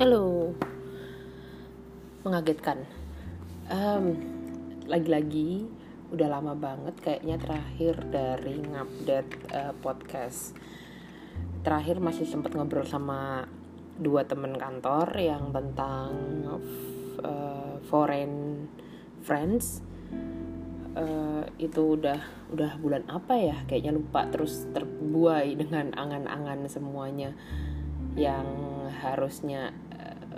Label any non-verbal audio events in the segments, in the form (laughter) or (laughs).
Halo, mengagetkan. Um, lagi-lagi udah lama banget kayaknya terakhir dari ngupdate uh, podcast. Terakhir masih sempat ngobrol sama dua temen kantor yang tentang uh, foreign friends. Uh, itu udah udah bulan apa ya kayaknya lupa terus terbuai dengan angan-angan semuanya yang harusnya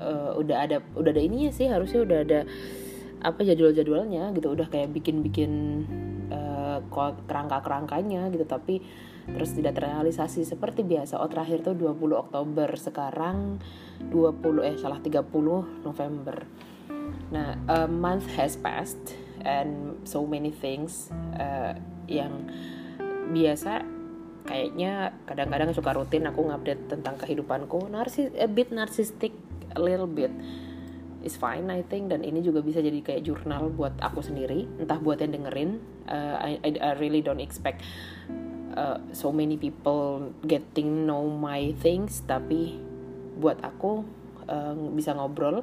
uh, udah ada udah ada ininya sih harusnya udah ada apa jadwal-jadwalnya gitu. Udah kayak bikin-bikin uh, kerangka-kerangkanya gitu. Tapi terus tidak terrealisasi. Seperti biasa oh terakhir tuh 20 Oktober. Sekarang 20 eh salah 30 November. Nah a month has passed and so many things uh, yang biasa kayaknya kadang-kadang suka rutin aku ngupdate tentang kehidupanku. Narsis a bit narcissistic a little bit. Is fine I think. Dan ini juga bisa jadi kayak jurnal buat aku sendiri. Entah buat yang dengerin. Uh, I, I really don't expect uh, so many people getting know my things. Tapi buat aku uh, bisa ngobrol.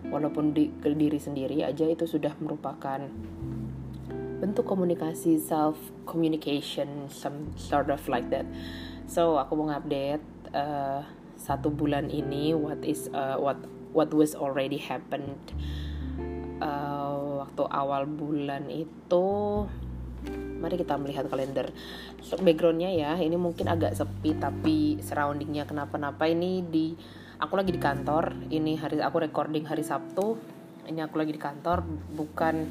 Walaupun di ke diri sendiri aja itu sudah merupakan bentuk komunikasi self communication some sort of like that. So aku mau ngupdate uh, satu bulan ini what is uh, what what was already happened uh, waktu awal bulan itu mari kita melihat kalender. So, backgroundnya ya ini mungkin agak sepi tapi surroundingnya kenapa-napa ini di aku lagi di kantor ini hari aku recording hari Sabtu ini aku lagi di kantor bukan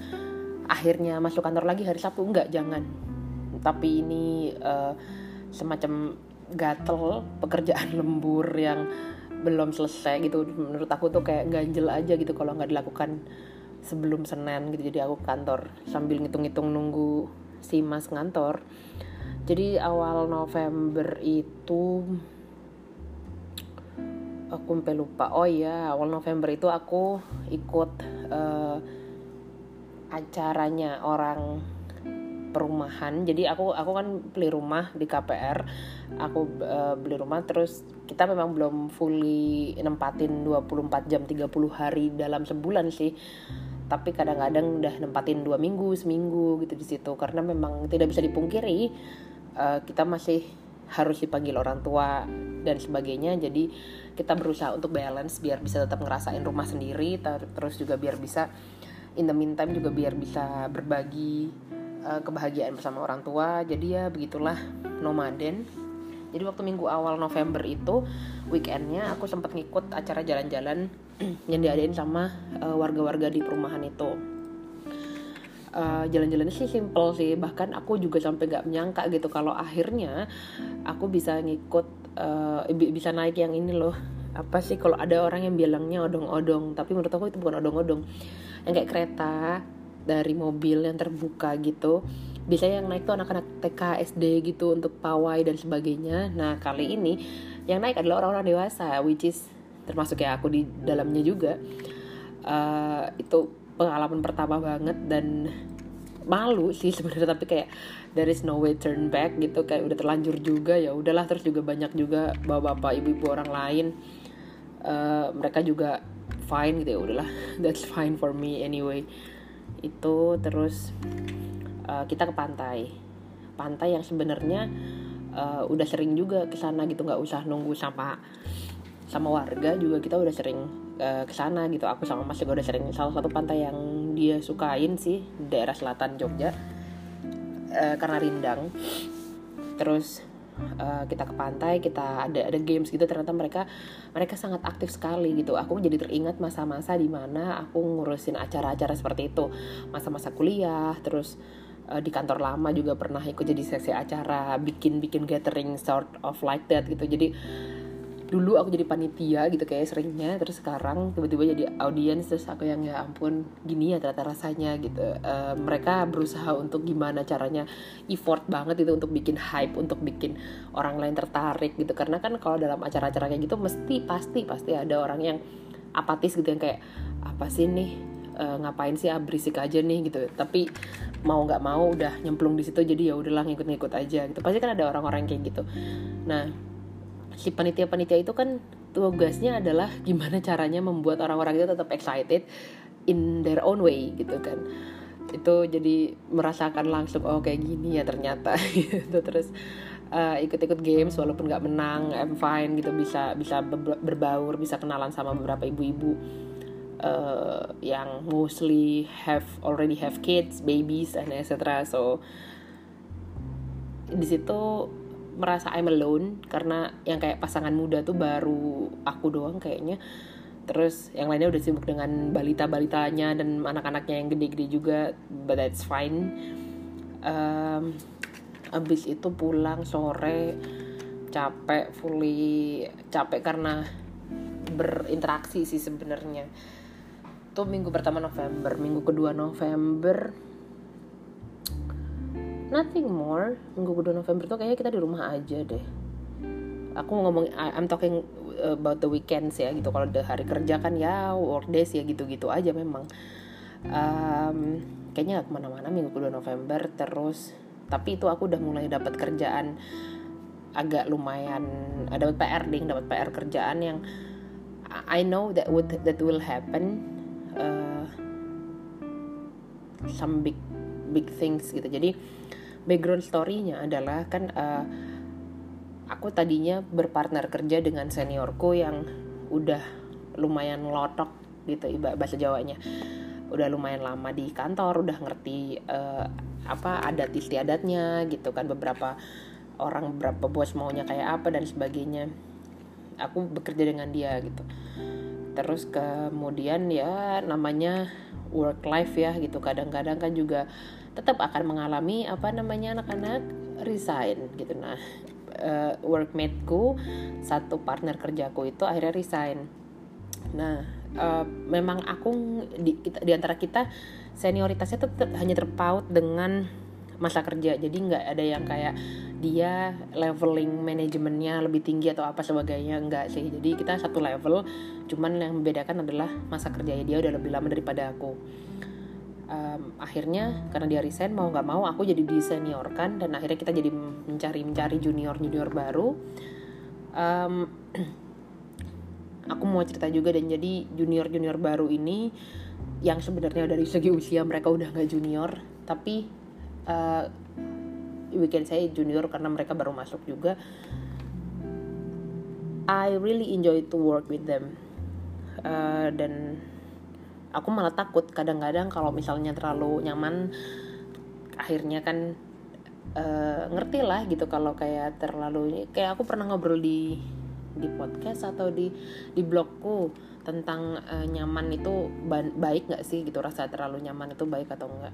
akhirnya masuk kantor lagi hari Sabtu enggak jangan. Tapi ini uh, semacam gatel pekerjaan (laughs) lembur yang belum selesai gitu. Menurut aku tuh kayak ganjel aja gitu kalau nggak dilakukan sebelum Senin gitu. Jadi aku kantor sambil ngitung-ngitung nunggu si mas ngantor. Jadi awal November itu aku sampai lupa. Oh iya awal November itu aku ikut uh, acaranya orang perumahan. Jadi aku aku kan beli rumah di KPR aku uh, beli rumah terus kita memang belum fully nempatin 24 jam 30 hari dalam sebulan sih. Tapi kadang-kadang udah nempatin dua minggu seminggu gitu di situ. Karena memang tidak bisa dipungkiri uh, kita masih harus dipanggil orang tua dan sebagainya. Jadi kita berusaha untuk balance biar bisa tetap ngerasain rumah sendiri terus juga biar bisa in the meantime juga biar bisa berbagi uh, kebahagiaan bersama orang tua jadi ya begitulah nomaden. Jadi waktu minggu awal November itu weekendnya aku sempat ngikut acara jalan-jalan (clears throat) yang diadain sama uh, warga-warga di perumahan itu. Uh, jalan-jalannya sih simple sih bahkan aku juga sampai gak menyangka gitu kalau akhirnya aku bisa ngikut uh, bisa naik yang ini loh. Apa sih kalau ada orang yang bilangnya odong-odong tapi menurut aku itu bukan odong-odong. Yang kayak kereta dari mobil yang terbuka gitu. Biasanya yang naik tuh anak-anak TK SD gitu untuk pawai dan sebagainya. Nah kali ini yang naik adalah orang-orang dewasa which is termasuk ya aku di dalamnya juga. Uh, itu pengalaman pertama banget dan malu sih (laughs) sebenarnya tapi kayak there is no way turn back gitu. Kayak udah terlanjur juga ya udahlah. Terus juga banyak juga bapak-bapak ibu-ibu orang lain. Uh, mereka juga fine gitu ya udahlah. (laughs) That's fine for me anyway itu terus uh, kita ke pantai. Pantai yang sebenarnya uh, udah sering juga ke sana gitu nggak usah nunggu sama sama warga juga kita udah sering uh, ke sana gitu. Aku sama Mas juga udah sering. Salah satu pantai yang dia sukain sih daerah selatan Jogja uh, karena rindang. Terus uh, kita ke pantai kita ada ada games gitu ternyata mereka mereka sangat aktif sekali gitu. Aku jadi teringat masa-masa di mana aku ngurusin acara-acara seperti itu. Masa-masa kuliah terus uh, di kantor lama juga pernah ikut jadi seksi acara bikin bikin gathering sort of like that gitu. Jadi dulu aku jadi panitia gitu kayak seringnya terus sekarang tiba-tiba jadi audiens terus aku yang ya ampun gini ya ternyata rasanya gitu. Uh, mereka berusaha untuk gimana caranya effort banget itu untuk bikin hype untuk bikin orang lain tertarik gitu. Karena kan kalau dalam acara-acara kayak gitu mesti pasti pasti ada orang yang apatis gitu yang kayak apa sih nih? Uh, ngapain sih ah, berisik aja nih gitu. Tapi mau nggak mau udah nyemplung di situ jadi ya udahlah ngikut-ngikut aja gitu. Pasti kan ada orang-orang kayak gitu. Nah si panitia-panitia itu kan tugasnya adalah gimana caranya membuat orang-orang itu tetap excited in their own way gitu kan. Itu jadi merasakan langsung oh kayak gini ya ternyata (laughs) gitu. Terus uh, ikut-ikut games walaupun nggak menang I'm fine gitu. Bisa bisa berbaur bisa kenalan sama beberapa ibu-ibu uh, yang mostly have already have kids babies and etc so di situ merasa I'm alone karena yang kayak pasangan muda tuh baru aku doang kayaknya. Terus yang lainnya udah sibuk dengan balita-balitanya dan anak-anaknya yang gede-gede juga but that's fine. Um, abis itu pulang sore capek fully capek karena berinteraksi sih sebenarnya. Tuh minggu pertama November minggu kedua November nothing more. Minggu kedua November tuh kayaknya kita di rumah aja deh. Aku ngomong I'm talking about the weekends ya gitu. Kalau the hari kerja kan ya work days ya gitu-gitu aja memang. Um, kayaknya gak ke mana-mana minggu kedua November terus tapi itu aku udah mulai dapat kerjaan agak lumayan dapat PR ding dapat PR kerjaan yang I know that would that will happen uh, some big big things gitu. Jadi background story-nya adalah kan uh, aku tadinya berpartner kerja dengan seniorku yang udah lumayan lotok gitu ibarat bahasa Jawanya. Udah lumayan lama di kantor udah ngerti uh, apa adat istiadatnya gitu kan beberapa orang beberapa bos maunya kayak apa dan sebagainya. Aku bekerja dengan dia gitu. Terus kemudian ya namanya work life ya gitu. Kadang-kadang kan juga tetap akan mengalami apa namanya anak-anak resign gitu. Nah uh, workmateku satu partner kerjaku itu akhirnya resign. Nah uh, memang aku di, kita, di antara kita senioritasnya tuh hanya terpaut dengan masa kerja. Jadi nggak ada yang kayak dia leveling manajemennya lebih tinggi atau apa sebagainya enggak sih. Jadi kita satu level cuman yang membedakan adalah masa kerjanya dia udah lebih lama daripada aku um, akhirnya karena dia resign mau nggak mau aku jadi diseniorkan dan akhirnya kita jadi mencari mencari junior junior baru. Um, (clears throat) aku mau cerita juga dan jadi junior junior baru ini yang sebenarnya dari segi usia mereka udah nggak junior tapi uh, weekend saya junior karena mereka baru masuk juga. I really enjoy to work with them. Uh, dan aku malah takut kadang-kadang kalau misalnya terlalu nyaman akhirnya kan uh, ngerti lah gitu kalau kayak terlalu kayak aku pernah ngobrol di di podcast atau di di blogku tentang uh, nyaman itu baik nggak sih gitu rasa terlalu nyaman itu baik atau enggak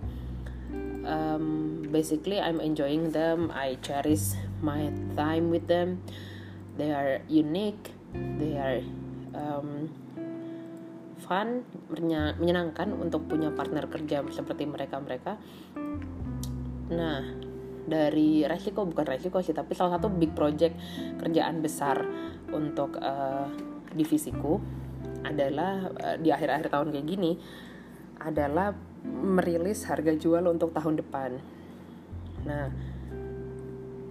um, basically I'm enjoying them I cherish my time with them. They are unique they are um, fun, menyenangkan untuk punya partner kerja seperti mereka-mereka. Nah, dari resiko bukan resiko sih, tapi salah satu big project kerjaan besar untuk uh, divisiku adalah uh, di akhir-akhir tahun kayak gini adalah merilis harga jual untuk tahun depan. Nah,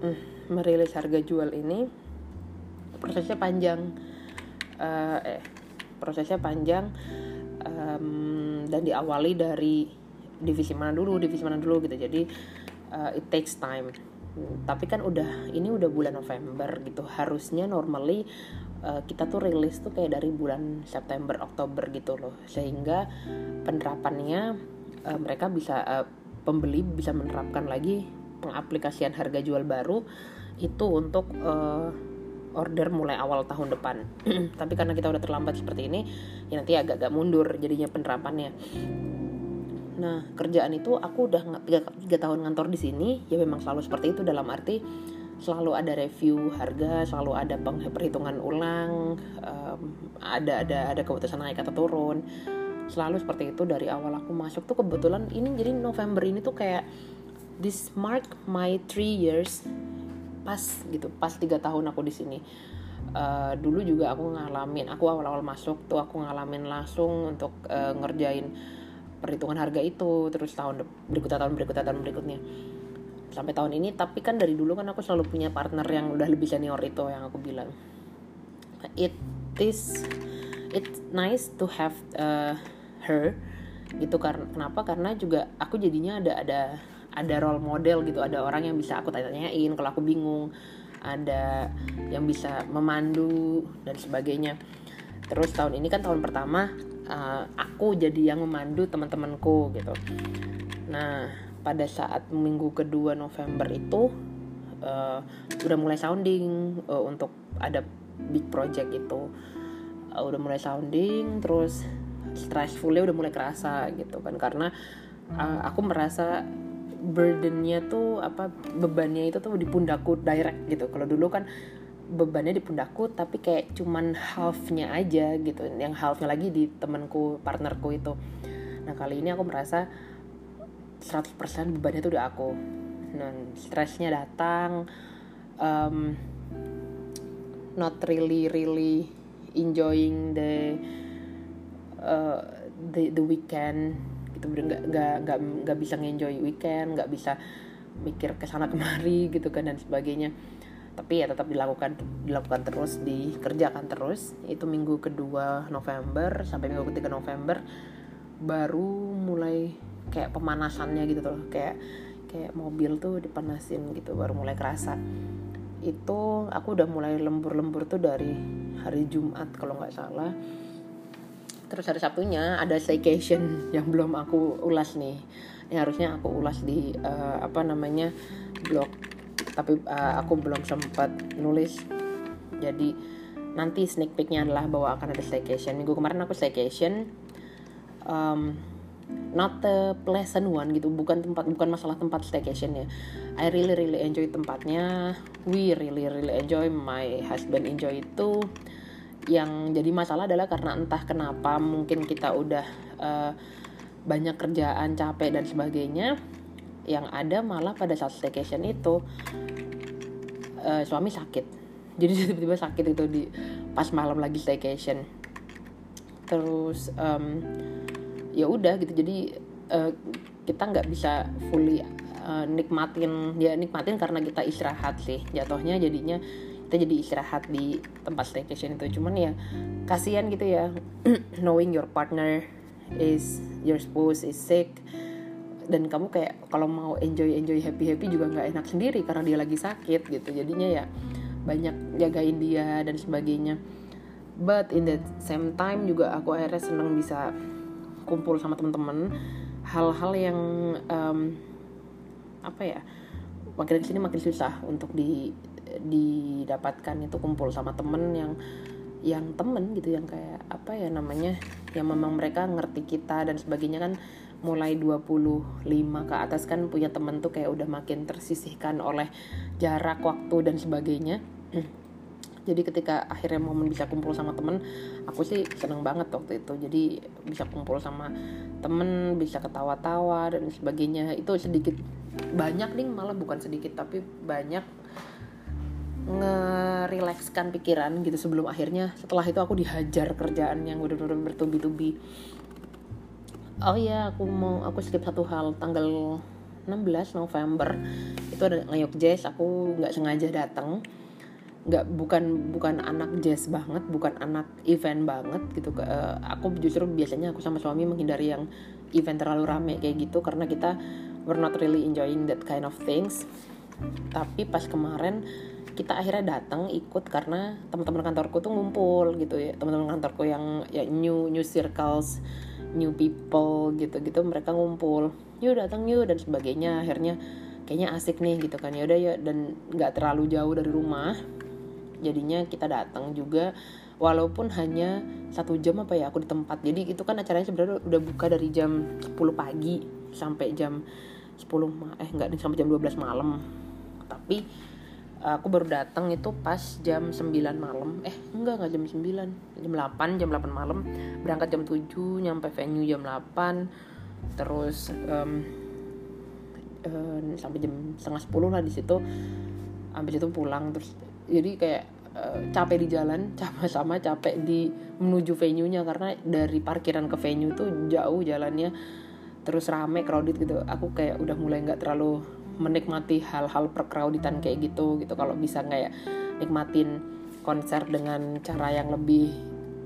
mm, merilis harga jual ini prosesnya panjang. Uh, eh prosesnya panjang um, dan diawali dari divisi mana dulu divisi mana dulu gitu. Jadi uh, it takes time. Tapi kan udah ini udah bulan November gitu. Harusnya normally uh, kita tuh rilis tuh kayak dari bulan September Oktober gitu loh. Sehingga penerapannya uh, mereka bisa uh, pembeli bisa menerapkan lagi pengaplikasian harga jual baru itu untuk uh, order mulai awal tahun depan. (clears throat) Tapi karena kita udah terlambat seperti ini, ya nanti agak-agak mundur jadinya penerapannya. Nah, kerjaan itu aku udah tiga, tahun ngantor di sini, ya memang selalu seperti itu dalam arti selalu ada review harga, selalu ada perhitungan ulang, um, ada ada ada keputusan naik atau turun. Selalu seperti itu dari awal aku masuk tuh kebetulan ini jadi November ini tuh kayak this mark my three years pas gitu pas tiga tahun aku di sini. Uh, dulu juga aku ngalamin aku awal-awal masuk tuh aku ngalamin langsung untuk uh, ngerjain perhitungan harga itu terus tahun berikutnya tahun berikutnya tahun berikutnya. Sampai tahun ini tapi kan dari dulu kan aku selalu punya partner yang udah lebih senior itu yang aku bilang. It this it's nice to have uh, her gitu karena kenapa? Karena juga aku jadinya ada ada ada role model gitu ada orang yang bisa aku tanya-tanyain kalau aku bingung ada yang bisa memandu dan sebagainya. Terus tahun ini kan tahun pertama uh, aku jadi yang memandu teman-temanku gitu. Nah pada saat minggu kedua November itu uh, udah mulai sounding uh, untuk ada big project itu. Uh, udah mulai sounding terus stressfulnya udah mulai kerasa gitu kan. Karena uh, aku merasa burdennya tuh apa bebannya itu tuh di pundakku direct gitu. Kalau dulu kan bebannya di pundakku tapi kayak cuman halfnya aja gitu. Yang halfnya lagi di temanku partnerku itu. Nah kali ini aku merasa 100% bebannya tuh udah aku. Dan stresnya datang um, not really really enjoying the uh, the the weekend gitu. Nggak nggak nggak nggak bisa ngenjoy weekend nggak bisa mikir ke sana (laughs) kemari gitu kan dan sebagainya. Tapi ya tetap dilakukan dilakukan terus dikerjakan terus. Itu minggu kedua November sampai minggu ketiga November baru mulai kayak pemanasannya gitu tuh. Kayak kayak mobil tuh dipanasin gitu baru mulai kerasa. Itu aku udah mulai lembur-lembur tuh dari hari Jumat kalau nggak salah terus hari Sabtunya ada staycation yang belum aku ulas nih. Ini harusnya aku ulas di uh, apa namanya blog. Tapi uh, aku belum sempat nulis. Jadi nanti sneak peeknya adalah bahwa akan ada staycation. Minggu kemarin aku staycation um, not the pleasant one gitu. Bukan tempat bukan masalah tempat staycation ya I really really enjoy tempatnya. We really really enjoy. My husband enjoy itu yang jadi masalah adalah karena entah kenapa mungkin kita udah uh, banyak kerjaan capek dan sebagainya yang ada malah pada saat staycation itu uh, suami sakit. (laughs) Jadi tiba-tiba sakit itu di pas malam lagi staycation. Terus um, ya udah gitu. Jadi uh, kita nggak bisa fully uh, nikmatin ya nikmatin karena kita istirahat sih. Jatuhnya jadinya kita jadi istirahat di tempat staycation itu. Cuman ya kasihan gitu ya (clears throat) knowing your partner is your spouse is sick dan kamu kayak kalau mau enjoy enjoy happy happy juga nggak enak sendiri karena dia lagi sakit gitu. Jadinya ya banyak jagain dia dan sebagainya. But in the same time juga aku akhirnya seneng bisa kumpul sama teman-teman hal-hal yang um, apa ya makin ke sini makin susah untuk di didapatkan itu kumpul sama temen yang yang temen gitu yang kayak apa ya namanya yang memang mereka ngerti kita dan sebagainya kan. Mulai 25 ke atas kan punya temen tuh kayak udah makin tersisihkan oleh jarak waktu dan sebagainya. Jadi ketika akhirnya momen bisa kumpul sama temen aku sih seneng banget waktu itu. Jadi bisa kumpul sama temen bisa ketawa-tawa dan sebagainya. Itu sedikit banyak nih malah bukan sedikit tapi banyak ngerilekskan pikiran gitu sebelum akhirnya setelah itu aku dihajar kerjaan yang udah-udah bertubi-tubi oh iya aku mau aku skip satu hal. Tanggal 16 November itu ada ngayok jazz. Aku nggak sengaja datang nggak bukan bukan anak jazz banget bukan anak event banget gitu. Uh, aku justru biasanya aku sama suami menghindari yang event terlalu rame kayak gitu karena kita we're not really enjoying that kind of things. Tapi pas kemarin kita akhirnya datang ikut karena teman-teman kantorku tuh ngumpul gitu ya. Teman-teman kantorku yang ya new new circles new people gitu gitu mereka ngumpul. Yuk datang yuk dan sebagainya. Akhirnya kayaknya asik nih gitu kan. Ya udah ya dan nggak terlalu jauh dari rumah. Jadinya kita datang juga walaupun hanya satu jam apa ya aku di tempat. Jadi itu kan acaranya sebenarnya udah buka dari jam 10 pagi sampai jam 10 eh enggak sampai jam 12 malam. Tapi aku baru datang itu pas jam 9 malam. Eh enggak enggak jam 9 jam 8 jam 8 malam. Berangkat jam 7 nyampe venue jam 8 terus um, um, sampai jam setengah 10 lah di situ. Habis itu pulang terus jadi kayak uh, capek di jalan (laughs) sama-sama capek di menuju venue-nya. Karena dari parkiran ke venue tuh jauh jalannya. Terus rame crowded gitu. Aku kayak udah mulai nggak terlalu menikmati hal-hal perkrauditan kayak gitu gitu. Kalau bisa kayak nikmatin konser dengan cara yang lebih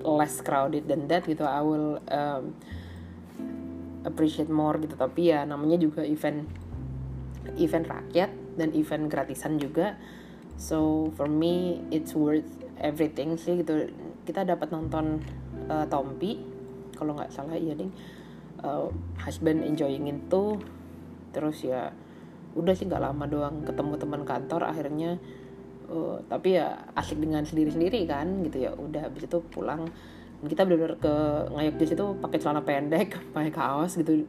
less crowded than that gitu I will um, appreciate more gitu. Tapi ya namanya juga event event rakyat dan event gratisan juga. So for me it's worth everything sih gitu. Kita dapat nonton uh, Tompi kalau nggak salah iya ding. Uh, husband enjoying itu terus ya udah sih nggak lama doang ketemu teman kantor akhirnya uh, tapi ya asik dengan sendiri-sendiri kan gitu ya. Udah habis itu pulang. Kita benar-benar ke ngayok di situ pakai celana pendek (laughs) pakai kaos gitu.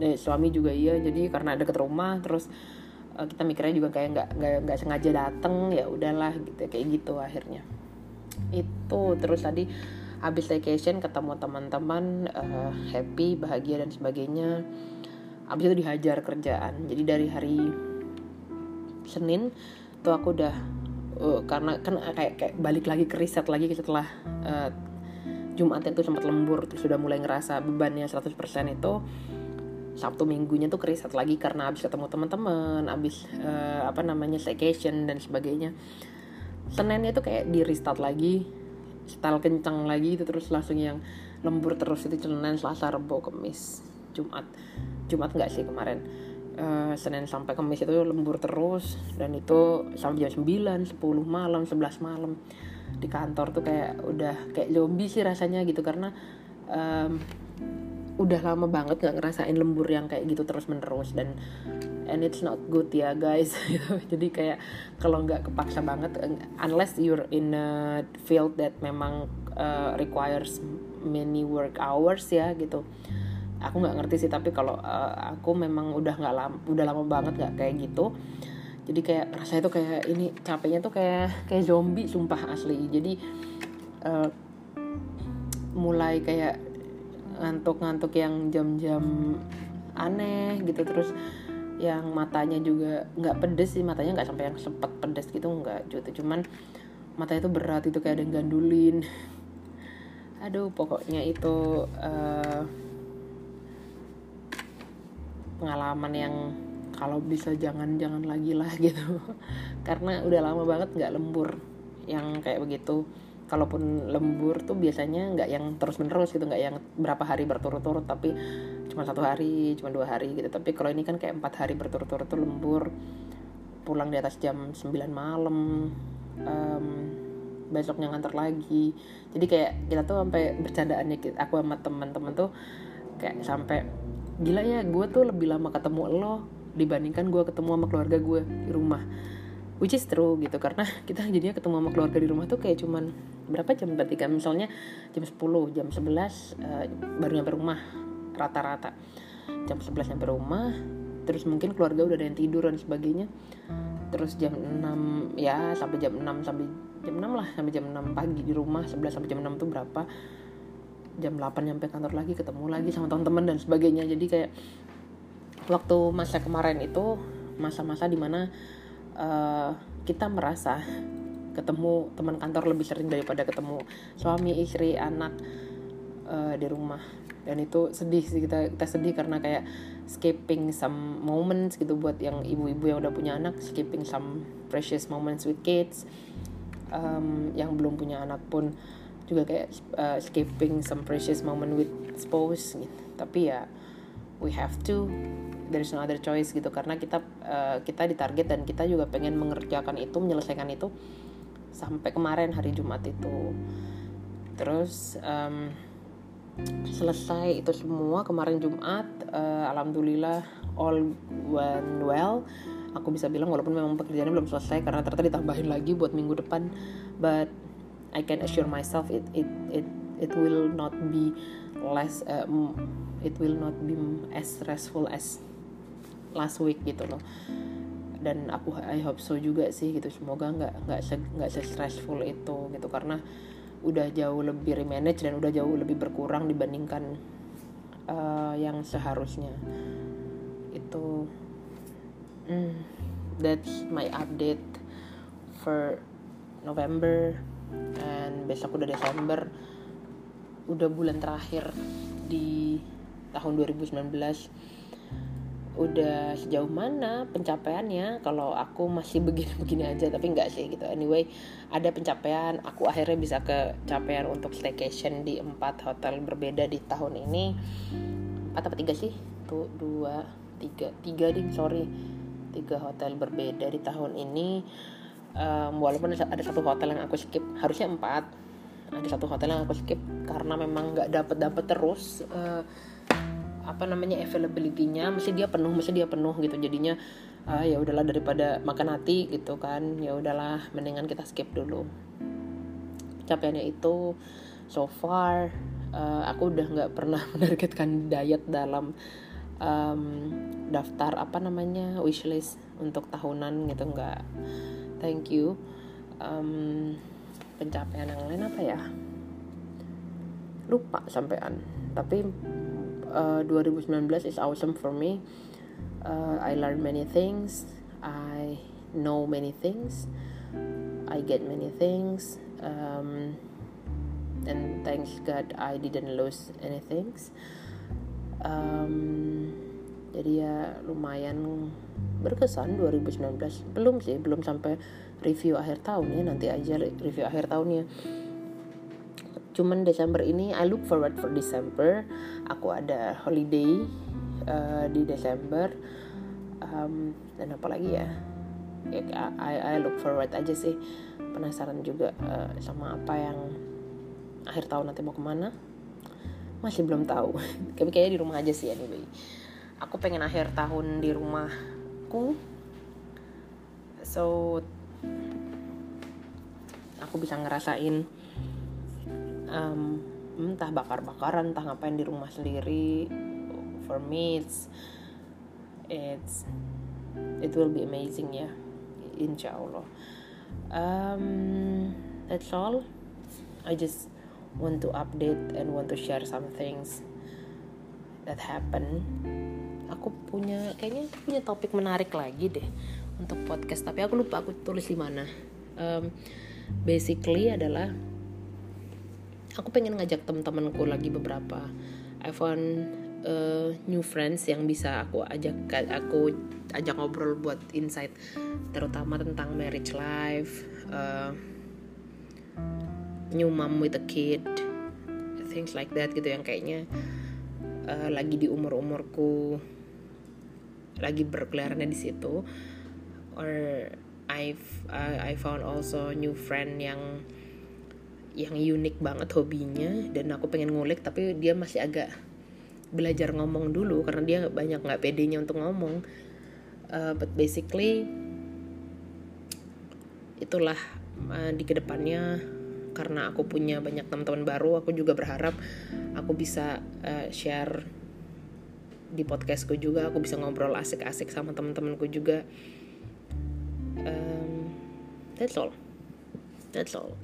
Eh, suami juga iya jadi karena deket rumah terus uh, kita mikirnya juga kayak nggak nggak nggak sengaja dateng ya udahlah gitu kayak gitu akhirnya. Itu terus tadi habis vacation ketemu teman-teman uh, happy bahagia dan sebagainya habis itu dihajar kerjaan. Jadi dari hari Senin tuh aku udah uh, karena kan kayak kayak balik lagi ke riset lagi setelah uh, Jumat itu sempat lembur terus sudah mulai ngerasa bebannya 100% itu. Sabtu minggunya tuh keriset lagi karena habis ketemu teman-teman, habis uh, apa namanya vacation dan sebagainya. Seninnya tuh kayak di restart lagi, style kencang lagi itu terus langsung yang lembur terus itu Senin, Selasa, Rabu, Kamis, Jumat. Jumat nggak sih kemarin. Uh, Senin sampai Kamis itu lembur terus dan itu sampai jam 9, 10 malam, 11 malam di kantor tuh kayak udah kayak zombie sih rasanya gitu karena um, udah lama banget nggak ngerasain lembur yang kayak gitu terus menerus dan and it's not good ya guys (laughs) jadi kayak kalau nggak kepaksa banget unless you're in a field that memang uh, requires many work hours ya gitu aku nggak ngerti sih tapi kalau uh, aku memang udah nggak lama udah lama banget nggak kayak gitu. Jadi kayak rasanya tuh kayak ini capeknya tuh kayak kayak zombie sumpah asli. Jadi uh, mulai kayak ngantuk-ngantuk yang jam-jam aneh gitu terus yang matanya juga nggak pedes sih matanya nggak sampai yang sepet pedes gitu nggak gitu. Cuman matanya tuh berat itu kayak ada gandulin. Aduh pokoknya itu uh, pengalaman yang kalau bisa jangan jangan lagi lah (laughs) gitu. Karena udah lama banget nggak lembur yang kayak begitu. Kalaupun lembur tuh biasanya nggak yang terus menerus gitu nggak yang berapa hari berturut-turut tapi cuma satu hari cuma dua hari gitu. Tapi kalau ini kan kayak empat hari berturut-turut tuh lembur. Pulang di atas jam 9 malam um, besoknya ngantar lagi. Jadi kayak kita tuh sampai bercandaannya aku sama teman-teman tuh kayak sampai gila ya gue tuh lebih lama ketemu lo dibandingkan gue ketemu sama keluarga gue di rumah. Which is true gitu karena (laughs) kita jadinya ketemu sama keluarga di rumah tuh kayak cuman berapa jam berarti kan? Misalnya jam 10 jam 11 uh, baru nyampe rumah rata-rata. Jam 11 nyampe rumah terus mungkin keluarga udah ada yang tidur dan sebagainya. Terus jam 6 ya sampai jam 6 sampai jam 6 lah sampai jam 6 pagi di rumah 11 sampai jam 6 tuh berapa jam 8 nyampe kantor lagi ketemu lagi sama teman-teman dan sebagainya. Jadi kayak waktu masa kemarin itu masa-masa di mana uh, kita merasa ketemu teman kantor lebih sering daripada ketemu suami istri anak uh, di rumah. Dan itu sedih sih kita kita sedih karena kayak skipping some moments gitu buat yang ibu-ibu yang udah punya anak skipping some precious moments with kids um, yang belum punya anak pun juga kayak uh, skipping some precious moment with spouse gitu. tapi ya we have to there is no other choice gitu. Karena kita uh, kita ditarget dan kita juga pengen mengerjakan itu menyelesaikan itu sampai kemarin hari Jumat itu. Terus um, selesai itu semua kemarin Jumat uh, alhamdulillah all went well. Aku bisa bilang walaupun memang pekerjaannya belum selesai karena ternyata ditambahin lagi buat minggu depan. But I can assure myself it it it it will not be less uh, it will not be as stressful as last week gitu loh. Dan aku I hope so juga sih gitu. Semoga nggak nggak nggak se stressful itu gitu. Karena udah jauh lebih remanage dan udah jauh lebih berkurang dibandingkan uh, yang seharusnya. Itu mm, that's my update for November and besok udah Desember. Udah bulan terakhir di tahun 2019 udah sejauh mana pencapaiannya? Kalau aku masih (laughs) begini-begini aja tapi enggak sih gitu. Anyway ada pencapaian. Aku akhirnya bisa ke capaian untuk staycation di empat hotel berbeda di tahun ini. Empat apa tiga sih? Tuh dua tiga. Tiga ding sorry. Tiga hotel berbeda di tahun ini um, walaupun ada satu hotel yang aku skip harusnya empat. Ada satu hotel yang aku skip karena memang nggak dapet dapet terus uh, apa namanya availability-nya. Mesti dia penuh mesti dia penuh gitu. Jadinya uh, ya udahlah daripada makan hati gitu kan. Ya udahlah mendingan kita skip dulu. Capaiannya itu so far uh, aku udah nggak pernah (laughs) menargetkan diet dalam um, daftar apa namanya wishlist untuk tahunan gitu nggak thank you um, pencapaian yang lain apa ya lupa sampean tapi uh, 2019 is awesome for me. Uh, I learn many things. I know many things. I get many things. Um, and thanks God I didn't lose anything. Um, jadi ya lumayan berkesan 2019 belum sih belum sampai review akhir tahun ya nanti aja review akhir tahunnya cuman Desember ini I look forward for December. Aku ada holiday uh, di Desember. Um, dan apa lagi ya? Ya I, I look forward aja sih. Penasaran juga uh, sama apa yang akhir tahun nanti mau ke mana. Masih belum tahu. (laughs) Tapi kayaknya di rumah aja sih anyway aku pengen akhir tahun di rumahku. So aku bisa ngerasain um, entah bakar-bakaran entah ngapain di rumah sendiri. For me it's it's it will be amazing ya. Insya Allah. Um, that's all. I just want to update and want to share some things that happen aku punya kayaknya aku punya topik menarik lagi deh untuk podcast tapi aku lupa aku tulis di mana. Um, basically adalah aku pengen ngajak teman-temanku lagi beberapa. I found uh, new friends yang bisa aku ajak aku ajak ngobrol buat insight terutama tentang marriage life uh, new mom with a kid things like that gitu yang kayaknya uh, lagi di umur umurku lagi berkeliarannya di situ. Or I've uh, I found also new friend yang yang unik banget hobinya. Dan aku pengen ngulik tapi dia masih agak belajar ngomong dulu karena dia banyak nggak pedenya untuk ngomong. Uh, but basically itulah uh, di ke depannya. Karena aku punya banyak teman-teman baru aku juga berharap aku bisa uh, share di podcastku juga aku bisa ngobrol asik-asik sama teman-temanku juga um, that's all that's all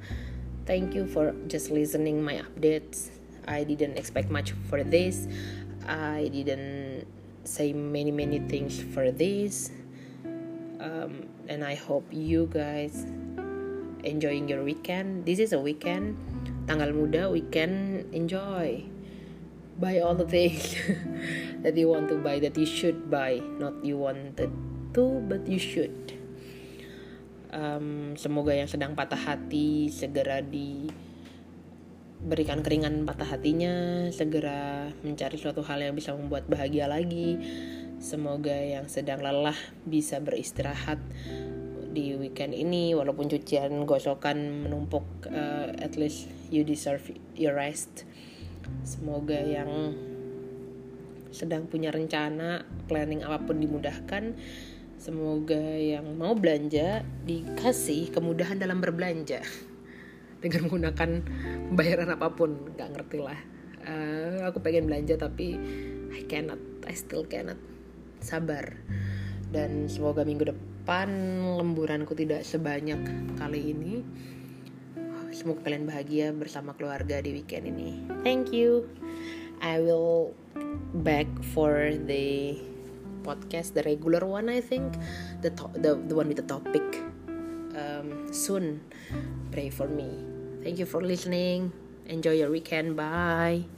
Thank you for just listening my updates. I didn't expect much for this. I didn't say many many things for this. Um, and I hope you guys enjoying your weekend. This is a weekend. Tanggal muda weekend enjoy. Buy all the things (laughs) that you want to buy that you should buy, not you wanted to, but you should. Um, semoga yang sedang patah hati segera diberikan keringan patah hatinya segera mencari suatu hal yang bisa membuat bahagia lagi. Semoga yang sedang lelah bisa beristirahat di weekend ini walaupun cucian gosokan menumpuk uh, at least you deserve your rest semoga yang sedang punya rencana planning apa pun dimudahkan Semoga yang mau belanja dikasih kemudahan dalam berbelanja (laughs) dengan menggunakan pembayaran apa pun, nggak ngerti lah. Uh, aku pengen belanja tapi I cannot, I still cannot. Sabar. Dan semoga minggu depan lemburanku tidak sebanyak kali ini. Semoga kalian bahagia bersama keluarga di weekend ini. Thank you. I will back for the podcast, the regular one, I think, the the the one with the topic. Um, soon, pray for me. Thank you for listening. Enjoy your weekend. Bye.